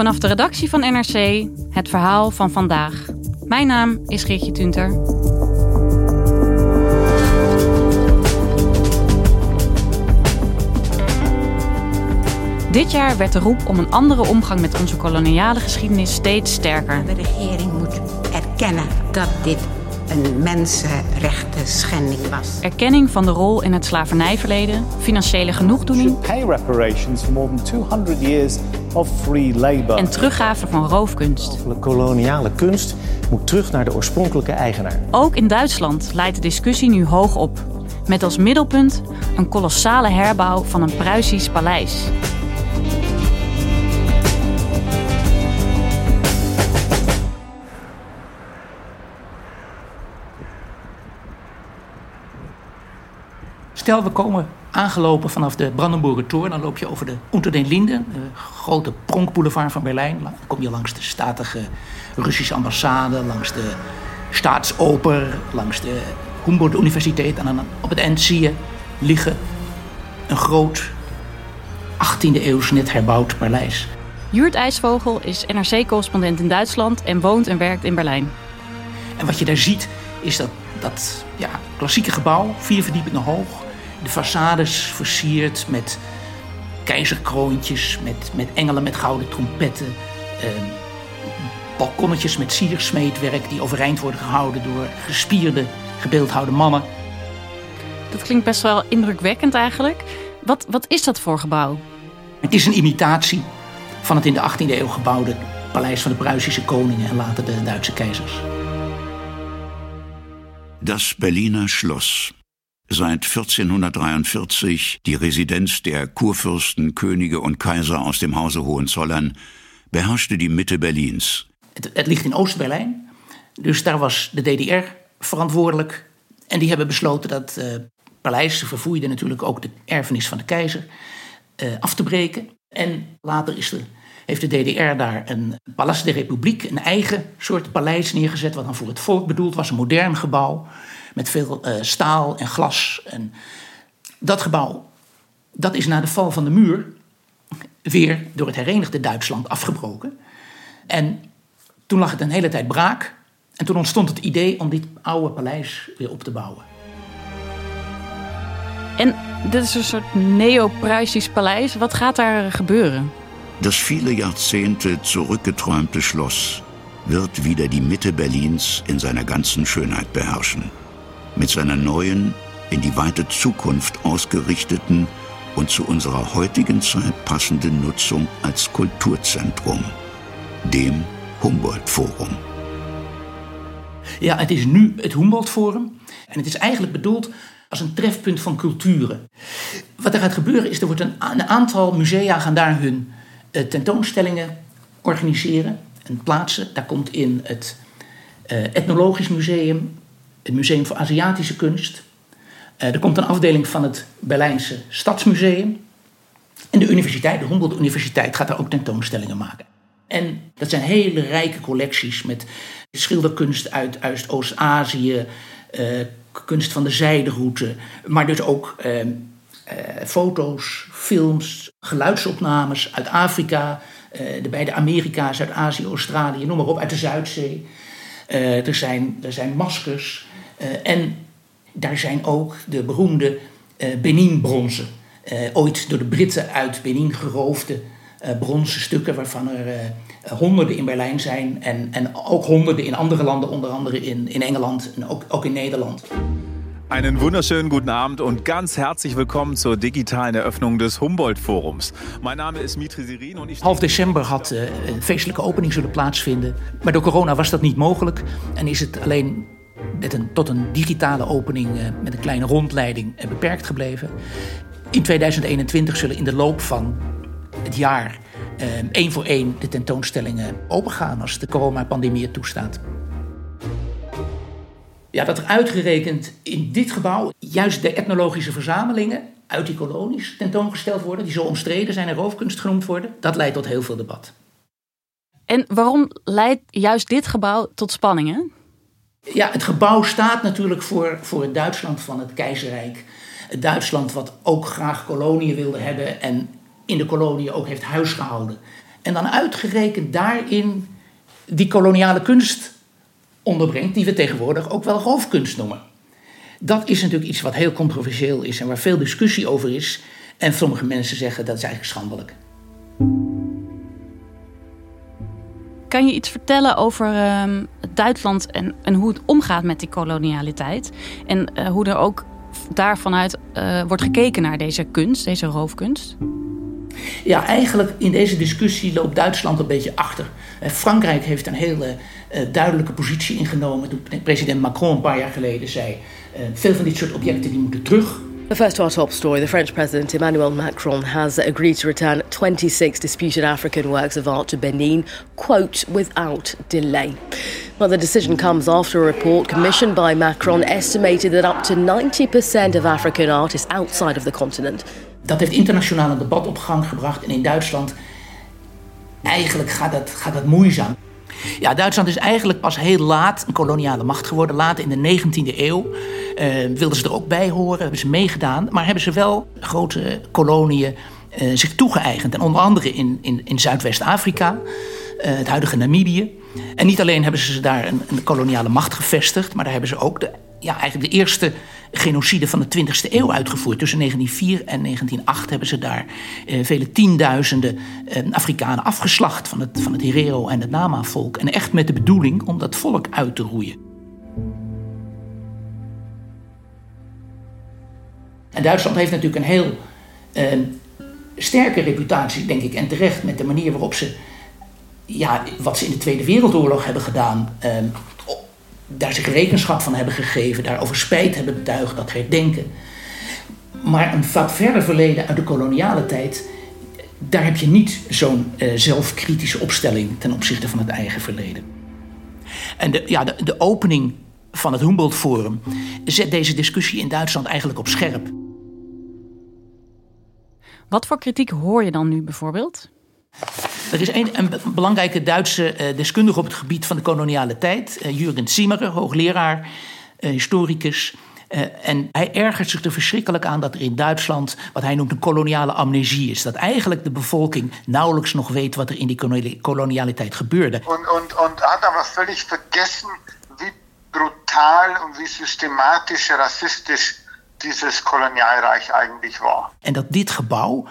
Vanaf de redactie van NRC het verhaal van vandaag. Mijn naam is Geertje Tunter. Dit jaar werd de roep om een andere omgang met onze koloniale geschiedenis steeds sterker. De regering moet erkennen dat dit een mensenrechten schending was. Erkenning van de rol in het slavernijverleden, financiële genoegdoening pay reparations for more than 200 years of free labor. en teruggave van roofkunst. De koloniale kunst moet terug naar de oorspronkelijke eigenaar. Ook in Duitsland leidt de discussie nu hoog op. Met als middelpunt een kolossale herbouw van een Pruisisch paleis. Stel, we komen aangelopen vanaf de Brandenburger Tor. Dan loop je over de Unter den Linden, de grote pronkboulevard van Berlijn. Dan kom je langs de statige Russische ambassade, langs de Staatsoper, langs de Humboldt Universiteit. En dan op het eind zie je liggen een groot 18e eeuws net herbouwd paleis. Jurt IJsvogel is NRC-correspondent in Duitsland en woont en werkt in Berlijn. En wat je daar ziet is dat, dat ja, klassieke gebouw, vier verdiepingen hoog. De façades versierd met keizerkroontjes, met, met engelen met gouden trompetten. ehm, balkonnetjes met siersmeetwerk die overeind worden gehouden door gespierde, gebeeldhouwde mannen. Dat klinkt best wel indrukwekkend eigenlijk. Wat, wat is dat voor gebouw? Het is een imitatie van het in de 18e eeuw gebouwde paleis van de Pruisische koningen en later de Duitse keizers. Das Berliner Schloss. Seit 1443 die Residenz der Kurfürsten, Könige und Kaiser aus dem Hause Hohenzollern, beherrschte die Mitte Berlins. Het, ligt in Oost-Berlijn, dus daar was de DDR verantwoordelijk. En die hebben besloten dat eh paleis, ze verfoeiden natuurlijk ook de erfenis van de keizer, eh, af te breken. En later is er, heeft de DDR daar een Palais de Republiek, een eigen soort paleis neergezet, wat dan voor het volk bedoeld was, een modern gebouw met veel eh, staal en glas. En dat gebouw, dat is na de val van de muur weer door het herenigde Duitsland afgebroken. En toen lag het een hele tijd braak. En toen ontstond het idee om dit oude paleis weer op te bouwen. En dit is een soort neo-Pruisisch paleis. Wat gaat daar gebeuren? Das viele Jahrzehnte zurückgeträumte Schloss wird wieder die Mitte Berlins in seiner ganzen Schönheit beherrschen. Mit seiner neuen, in die weite Zukunft ausgerichteten und zu unserer heutigen Zeit passenden Nutzung als Kulturzentrum, dem Humboldt-Forum. Ja, het is nu het Humboldt Forum. En het is eigenlijk bedoeld als een trefpunt van culturen. Wat er gaat gebeuren is, er wordt een, aantal musea gaan daar hun eh, tentoonstellingen organiseren en plaatsen. Daar komt in het eh, Ethnologisch Museum, het Museum voor Aziatische Kunst. Eh, er komt een afdeling van het Berlijnse Stadsmuseum. En de universiteit, de Humboldt Universiteit, gaat daar ook tentoonstellingen maken. En dat zijn hele rijke collecties met schilderkunst uit, Oost-Azië, eh, kunst van de zijderoute, maar dus ook eh, eh, foto's, films, geluidsopnames uit Afrika, de beide Amerika's, uit Azië, Australië, noem maar op, uit de Zuidzee. Er, zijn, er zijn maskers en daar zijn ook de beroemde eh Benin-bronzen. Eh, ooit door de Britten uit Benin geroofde bronzen stukken, waarvan er honderden in Berlijn zijn. En, en ook honderden in andere landen, onder andere in, in Engeland en ook, ook in Nederland. Einen wunderschönen guten Abend und ganz herzlich willkommen zur digitalen Eröffnung des Humboldt-Forums. Mein Name ist Mitri Sirin und ich... Half december had uh, een feestelijke opening zullen plaatsvinden. Maar door corona was dat niet mogelijk en is het alleen met een, tot een digitale opening uh, met een kleine rondleiding uh, beperkt gebleven. In 2021 zullen in de loop van het jaar één voor één de tentoonstellingen opengaan als de coronapandemie het toestaat. Ja, dat er uitgerekend in dit gebouw juist de etnologische verzamelingen uit die kolonies tentoongesteld worden, die zo omstreden zijn en roofkunst genoemd worden, dat leidt tot heel veel debat. En waarom leidt juist dit gebouw tot spanningen? Ja, het gebouw staat natuurlijk voor, voor het Duitsland van het keizerrijk. Het Duitsland wat ook graag koloniën wilde hebben en in de koloniën ook heeft huisgehouden. En dan uitgerekend daarin die koloniale kunst onderbrengt, die we tegenwoordig ook wel roofkunst noemen. Dat is natuurlijk iets wat heel controversieel is en waar veel discussie over is. En sommige mensen zeggen dat is eigenlijk schandelijk. Kan je iets vertellen over uh, Duitsland en, en hoe het omgaat met die kolonialiteit? En uh, hoe er ook daarvanuit uh, wordt gekeken naar deze kunst, deze roofkunst? Ja, eigenlijk in deze discussie loopt Duitsland een beetje achter. Eh, Frankrijk heeft een hele duidelijke positie ingenomen toen president Macron een paar jaar geleden zei: veel van dit soort objecten die moeten terug. But first to our top story, the French President Emmanuel Macron has agreed to return 26 disputed African works of art to Benin, quote, without delay. Well, the decision comes after a report commissioned by Macron estimated that up to 90% of African art is outside of the continent. Dat heeft internationaal een debat op gang gebracht en in Duitsland eigenlijk gaat dat, gaat dat moeizaam. Ja, Duitsland is eigenlijk pas heel laat een koloniale macht geworden. Later in de 19e eeuw uh, wilden ze er ook bij horen, hebben ze meegedaan. Maar hebben ze wel grote koloniën uh, zich toegeëigend. En onder andere in, in, in Zuidwest-Afrika, uh, het huidige Namibië. En niet alleen hebben ze daar een, een koloniale macht gevestigd, maar daar hebben ze ook de, ja, eigenlijk de eerste genocide van de 20e eeuw uitgevoerd. Tussen 1904 en 1908 hebben ze daar eh, vele tienduizenden eh, Afrikanen afgeslacht van het, van het Herero en het Nama-volk. En echt met de bedoeling om dat volk uit te roeien. En Duitsland heeft natuurlijk een heel eh, sterke reputatie, denk ik, en terecht met de manier waarop ze, ja, wat ze in de Tweede Wereldoorlog hebben gedaan, daar zich rekenschap van hebben gegeven, daarover spijt hebben betuigd, dat herdenken. Maar een wat verder verleden uit de koloniale tijd, daar heb je niet zo'n uh, zelfkritische opstelling ten opzichte van het eigen verleden. En ja, de, de opening van het Humboldt Forum zet deze discussie in Duitsland eigenlijk op scherp. Wat voor kritiek hoor je dan nu bijvoorbeeld? Er is een, een belangrijke Duitse uh, deskundige op het gebied van de koloniale tijd, uh, Jürgen Zimmerer, hoogleraar, uh, historicus. en hij ergert zich er verschrikkelijk aan dat er in Duitsland wat hij noemt een koloniale amnesie is. Dat eigenlijk de bevolking nauwelijks nog weet wat er in die kolonialiteit gebeurde. En, en, en had aber völlig vergessen wie brutal en wie systematisch rassistisch dieses eigentlich war. En dat dit gebouw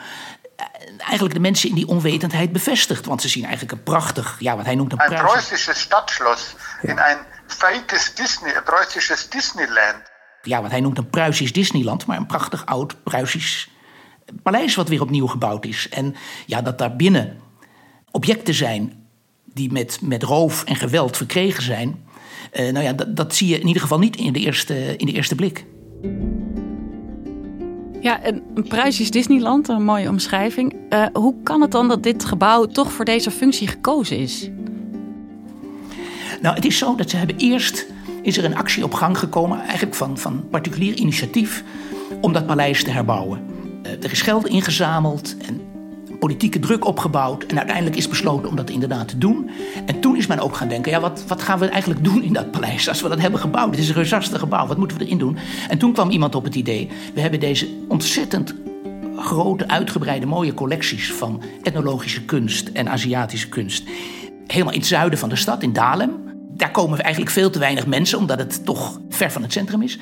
eigenlijk de mensen in die onwetendheid bevestigt. Want ze zien eigenlijk een prachtig, ja, wat hij noemt een, een Preußisches Stadtschloss in een fakes Disney, een Preußisches Disneyland. Ja, wat hij noemt een Pruisisch Disneyland, maar een prachtig oud Pruisisch paleis wat weer opnieuw gebouwd is. En ja, dat daar binnen objecten zijn die met, met roof en geweld verkregen zijn. Uh, nou ja, dat, dat zie je in ieder geval niet in de eerste, in de eerste blik. Ja, een, een Pruisisch Disneyland, een mooie omschrijving. Uh, hoe kan het dan dat dit gebouw toch voor deze functie gekozen is? Nou, het is zo dat ze hebben eerst is er een actie op gang gekomen, eigenlijk van, van particulier initiatief, om dat paleis te herbouwen. Uh, er is geld ingezameld en politieke druk opgebouwd. En uiteindelijk is besloten om dat inderdaad te doen. En toen is men ook gaan denken: ja, wat, wat gaan we eigenlijk doen in dat paleis als we dat hebben gebouwd? Het is een reusachtig gebouw, wat moeten we erin doen? En toen kwam iemand op het idee: we hebben deze ontzettend grote, uitgebreide, mooie collecties van etnologische kunst en Aziatische kunst. Helemaal in het zuiden van de stad, in Dalem. Daar komen eigenlijk veel te weinig mensen, omdat het toch ver van het centrum is.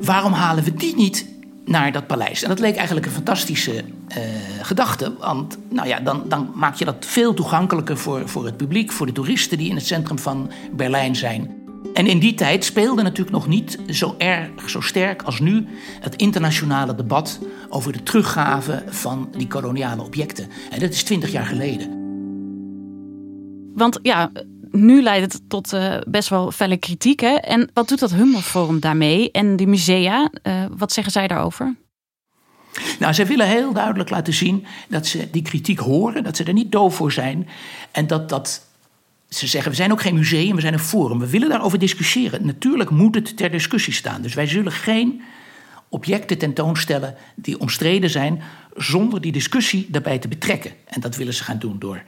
Waarom halen we die niet naar dat paleis. En dat leek eigenlijk een fantastische uh, gedachte. Want nou ja, dan, dan maak je dat veel toegankelijker voor, voor het publiek, voor de toeristen die in het centrum van Berlijn zijn. En in die tijd speelde natuurlijk nog niet zo erg, zo sterk als nu het internationale debat over de teruggave van die koloniale objecten. En dat is twintig jaar geleden. Want ja, nu leidt het tot uh, best wel felle kritiek. Hè? En wat doet dat Humboldt Forum daarmee? En de musea, uh, wat zeggen zij daarover? Nou, zij willen heel duidelijk laten zien dat ze die kritiek horen, dat ze er niet doof voor zijn. En dat dat. Ze zeggen, we zijn ook geen museum, we zijn een forum. We willen daarover discussiëren. Natuurlijk moet het ter discussie staan. Dus wij zullen geen objecten tentoonstellen die omstreden zijn, zonder die discussie daarbij te betrekken. En dat willen ze gaan doen door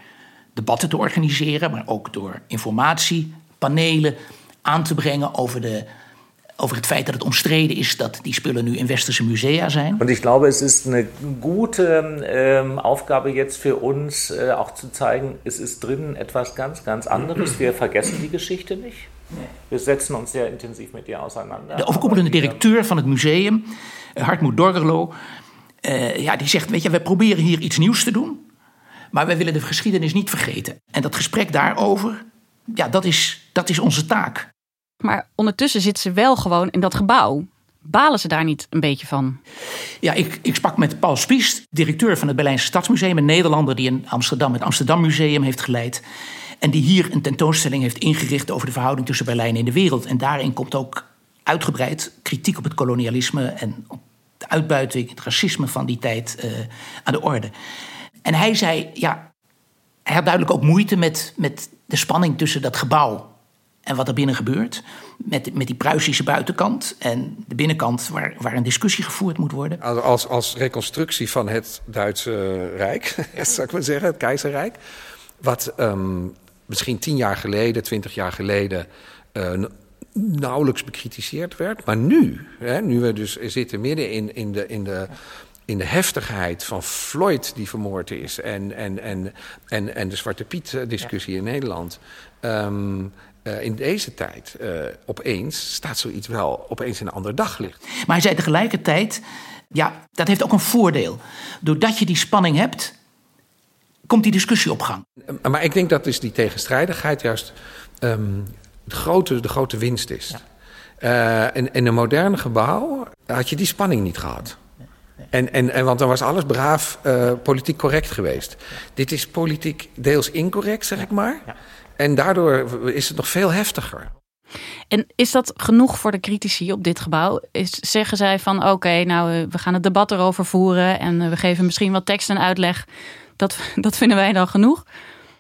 debatten te organiseren, maar ook door informatiepanelen aan te brengen over, de, over het feit dat het omstreden is dat die spullen nu in westerse musea zijn. Und ich glaube, es ist eine gute ähm, Aufgabe jetzt für uns, äh, auch zu zeigen, es ist drin etwas ganz, ganz anderes. Wir vergessen die Geschichte nicht. Wir setzen uns sehr intensiv mit ihr auseinander. De overkoepelende directeur van het museum, Hartmut Dorgerlo, uh, ja, die zegt: Weet je, we proberen hier iets nieuws te doen. Maar wij willen de geschiedenis niet vergeten. En dat gesprek daarover, ja, dat is, dat is onze taak. Maar ondertussen zitten ze wel gewoon in dat gebouw. Balen ze daar niet een beetje van? Ja, ik, ik sprak met Paul Spiest, directeur van het Berlijnse Stadsmuseum, een Nederlander die in Amsterdam het Amsterdam Museum heeft geleid. En die hier een tentoonstelling heeft ingericht over de verhouding tussen Berlijn en de wereld. En daarin komt ook uitgebreid kritiek op het kolonialisme en op de uitbuiting, het racisme van die tijd uh, aan de orde. En hij zei, ja, hij had duidelijk ook moeite met, met de spanning tussen dat gebouw en wat er binnen gebeurt. Met, met die Pruisische buitenkant en de binnenkant waar, waar een discussie gevoerd moet worden. Als, als reconstructie van het Duitse Rijk, zou ik maar zeggen, het keizerrijk. Wat um, misschien tien jaar geleden, twintig jaar geleden uh, nauwelijks bekritiseerd werd. Maar nu, hè, nu we dus zitten midden in, in de. In de in de heftigheid van Floyd die vermoord is en, en, en, en, en de Zwarte Piet-discussie in Nederland. Um, uh, in deze tijd uh, opeens staat zoiets wel opeens in een ander daglicht. Maar hij zei tegelijkertijd, ja, dat heeft ook een voordeel. Doordat je die spanning hebt, komt die discussie op gang. Maar ik denk dat dus die tegenstrijdigheid juist um, de, grote, de grote winst is. Ja. Uh, in, in een moderne gebouw had je die spanning niet gehad. En, en, en want dan was alles braaf uh, politiek correct geweest. Dit is politiek deels incorrect, zeg ik maar. En daardoor is het nog veel heftiger. En is dat genoeg voor de critici op dit gebouw? Is, zeggen zij van oké, nou eh, we gaan het debat erover voeren en eh, we geven misschien wat tekst en uitleg. Dat, dat vinden wij dan genoeg?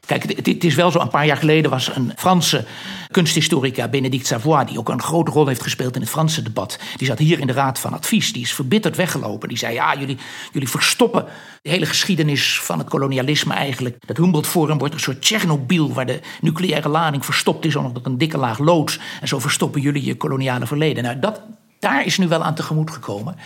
Kijk, het is wel zo, een paar jaar geleden was een Franse kunsthistorica, Benedict Savoy, die ook een grote rol heeft gespeeld in het Franse debat. Die zat hier in de Raad van Advies, die is verbitterd weggelopen. Die zei, ja, jullie, jullie verstoppen de hele geschiedenis van het kolonialisme eigenlijk. Dat Humboldt Forum wordt een soort Tsjernobyl, waar de nucleaire lading verstopt is onder een dikke laag loods. En zo verstoppen jullie je koloniale verleden. Nou, dat, daar is nu wel aan tegemoet gekomen.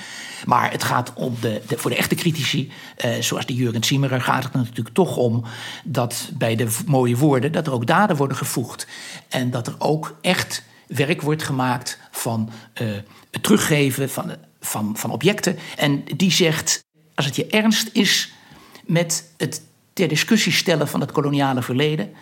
Maar het gaat om de, voor de echte critici, eh, zoals de Jurgen Zimmerer, gaat het natuurlijk toch om dat bij de mooie woorden, dat er ook daden worden gevoegd. En dat er ook echt werk wordt gemaakt van uh, het teruggeven van, van, van objecten. En die zegt, als het je ernst is met het ter discussie stellen van het koloniale verleden,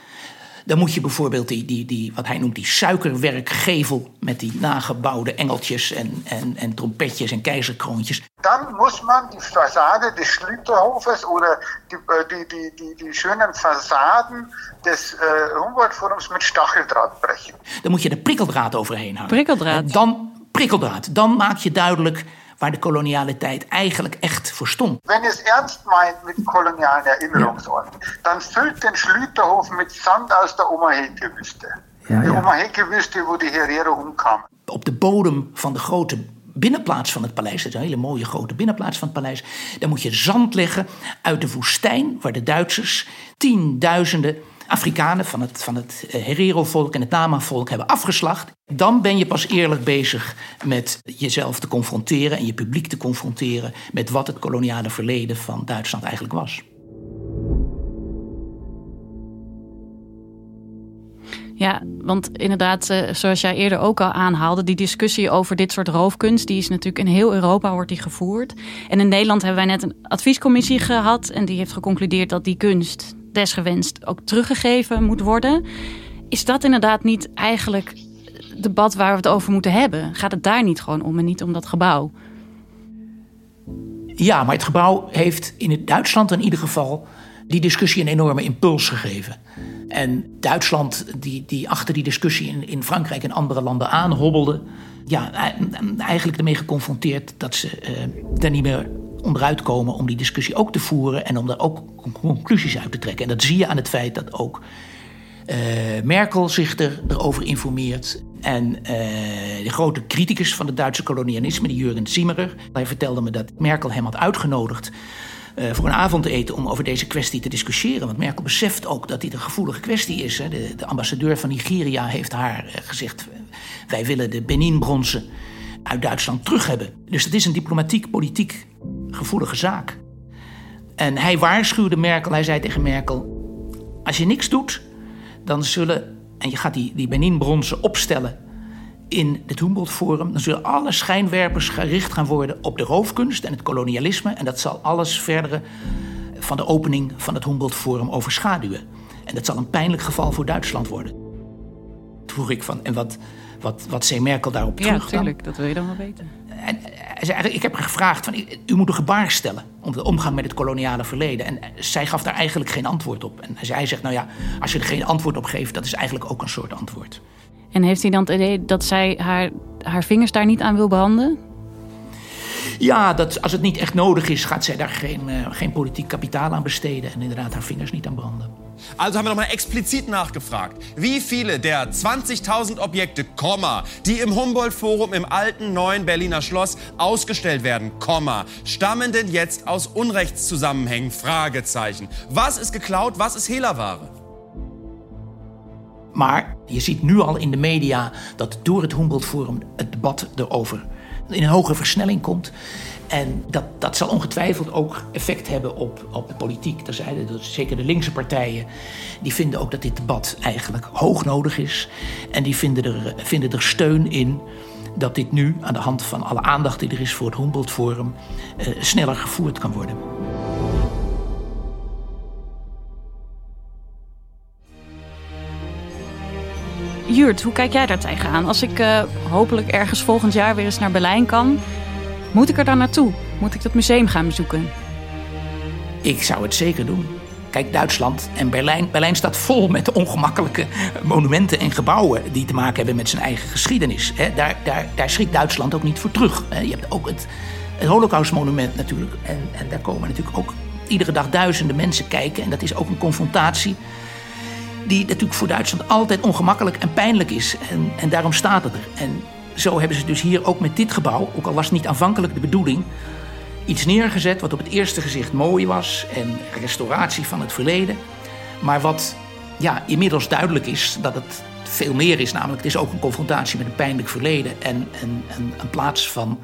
dan moet je bijvoorbeeld die, die, die, wat hij noemt die suikerwerkgevel met die nagebouwde engeltjes en, en, en trompetjes en keizerkroontjes. Dan moet man die Fassade des Schlüterhofes oder die, äh, die, die, die, die schönen Fassaden des uh, Humboldt-Forums met Stacheldraht brechen. Dan moet je de prikkeldraad overheen hangen. Prikkeldraad? Dan, prikkeldraad. Dan maak je duidelijk waar de koloniale tijd eigenlijk echt voor stond. Wenn es ernst meint mit kolonialen Erinnerungsorten, ja. dann füllt den Schlüterhof mit Sand aus der Omaheke-Wüste. Ja, de. Omaheke-Wüste, wo die Herero omkwamen. Op de bodem van de grote binnenplaats van het paleis, dat is een hele mooie grote binnenplaats van het paleis, daar moet je zand leggen uit de woestijn waar de Duitsers tienduizenden Afrikanen van het, van het eh, Herero-volk en het Nama-volk hebben afgeslacht. Dan ben je pas eerlijk bezig met jezelf te confronteren en je publiek te confronteren met wat het koloniale verleden van Duitsland eigenlijk was. Ja, want inderdaad, eh, zoals jij eerder ook al aanhaalde, die discussie over dit soort roofkunst, die is natuurlijk in heel Europa wordt die gevoerd. En in Nederland hebben wij net een adviescommissie gehad en die heeft geconcludeerd dat die kunst desgewenst ook teruggegeven moet worden. Is dat inderdaad niet eigenlijk het debat waar we het over moeten hebben? Gaat het daar niet gewoon om en niet om dat gebouw? Ja, maar het gebouw heeft in het Duitsland in ieder geval die discussie een enorme impuls gegeven. En Duitsland, die, die achter die discussie in, in Frankrijk en andere landen aanhobbelde, ja, eigenlijk ermee geconfronteerd dat ze uh, er niet meer onderuit komen om die discussie ook te voeren en om daar ook conclusies uit te trekken. En dat zie je aan het feit dat ook uh, Merkel zich er, erover informeert. En uh, de grote criticus van het Duitse kolonialisme, die Jurgen Zimmerer, hij vertelde me dat Merkel hem had uitgenodigd uh, voor een avondeten om over deze kwestie te discussiëren. Want Merkel beseft ook dat dit een gevoelige kwestie is. Hè. De, de, ambassadeur van Nigeria heeft haar gezegd: wij willen de Benin-bronzen uit Duitsland terug hebben. Dus het is een diplomatiek, politiek gevoelige zaak. En hij waarschuwde Merkel, hij zei tegen Merkel: als je niks doet, dan zullen, en je gaat die, die Benin-bronzen opstellen in het Humboldt Forum, dan zullen alle schijnwerpers gericht gaan worden op de roofkunst en het kolonialisme. En dat zal alles verdere van de opening van het Humboldt Forum overschaduwen. En dat zal een pijnlijk geval voor Duitsland worden. Toen vroeg ik van, en wat, wat, wat zei Merkel daarop terug? Ja, natuurlijk, dat wil je dan wel weten. En hij zei, ik heb haar gevraagd, van, u moet een gebaar stellen om de omgang met het koloniale verleden. En zij gaf daar eigenlijk geen antwoord op. En hij zegt, nou ja, als je er geen antwoord op geeft, dat is eigenlijk ook een soort antwoord. En heeft hij dan het idee dat zij haar, haar vingers daar niet aan wil branden? Ja, dat, als het niet echt nodig is, gaat zij daar geen, uh, geen politiek kapitaal aan besteden en inderdaad haar vingers niet aan branden. Also haben wir nochmal explizit nachgefragt, wie viele der 20.000 Objekte, Komma, die im Humboldt-Forum im alten neuen Berliner Schloss ausgestellt werden, Komma, stammen denn jetzt aus Unrechtszusammenhängen, Fragezeichen. Was ist geklaut, was ist Hehlerware? Maar je ziet nu al in de media dat door het Humboldt Forum het debat erover in een hogere versnelling komt. En dat, dat zal ongetwijfeld ook effect hebben op, op de politiek. Zijn, dat zeker de linkse partijen, die vinden ook dat dit debat eigenlijk hoog nodig is. En die vinden er, vinden er steun in dat dit nu, aan de hand van alle aandacht die er is voor het Humboldt Forum, eh, sneller gevoerd kan worden. Jurt, hoe kijk jij daar tegenaan? Als ik uh, hopelijk ergens volgend jaar weer eens naar Berlijn kan, moet ik er dan naartoe? Moet ik dat museum gaan bezoeken? Ik zou het zeker doen. Kijk, Duitsland en Berlijn. Berlijn staat vol met ongemakkelijke monumenten en gebouwen die te maken hebben met zijn eigen geschiedenis. Daar, daar, daar schrikt Duitsland ook niet voor terug. Je hebt ook het, het Holocaustmonument natuurlijk. En, en daar komen natuurlijk ook iedere dag duizenden mensen kijken. En dat is ook een confrontatie die natuurlijk voor Duitsland altijd ongemakkelijk en pijnlijk is. En, en daarom staat het er. En zo hebben ze dus hier ook met dit gebouw, ook al was het niet aanvankelijk de bedoeling, iets neergezet wat op het eerste gezicht mooi was en restauratie van het verleden. Maar wat ja, inmiddels duidelijk is dat het veel meer is. Namelijk, het is ook een confrontatie met een pijnlijk verleden en, en, en een plaats van,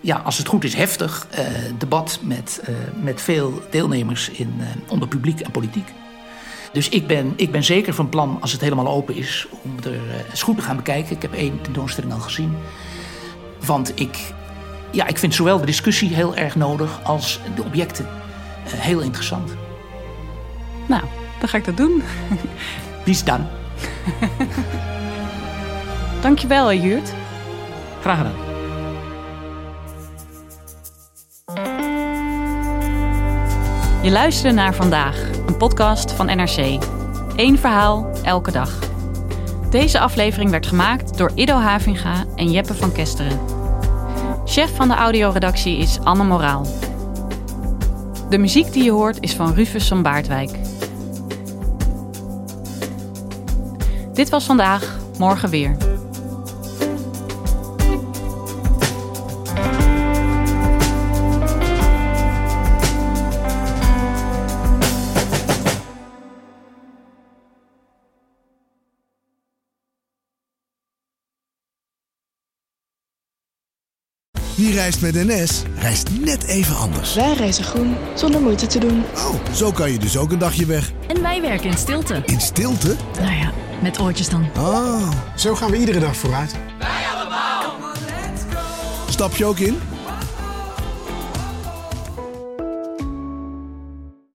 ja, als het goed is, heftig eh, debat met, uh, met veel deelnemers in, uh, onder publiek en politiek. Dus ik ben, ik ben zeker van plan, als het helemaal open is, om er eens goed te gaan bekijken. Ik heb één tentoonstelling al gezien. Want ik, ja, ik vind zowel de discussie heel erg nodig als de objecten uh, heel interessant. Nou, dan ga ik dat doen. Bis dan. Dankjewel, Jurt. Graag gedaan. Je luisterde naar vandaag, een podcast van NRC. Eén verhaal, elke dag. Deze aflevering werd gemaakt door Ido Havinga en Jeppe van Kesteren. Chef van de audioredactie is Anne Moraal. De muziek die je hoort is van Rufus van Baardwijk. Dit was vandaag, morgen weer. Reist met NS, reist net even anders. Wij reizen groen, zonder moeite te doen. Oh, zo kan je dus ook een dagje weg. En wij werken in stilte. In stilte? Nou ja Met oortjes dan. Oh, zo gaan we iedere dag vooruit. Wij allemaal. Stap je ook in?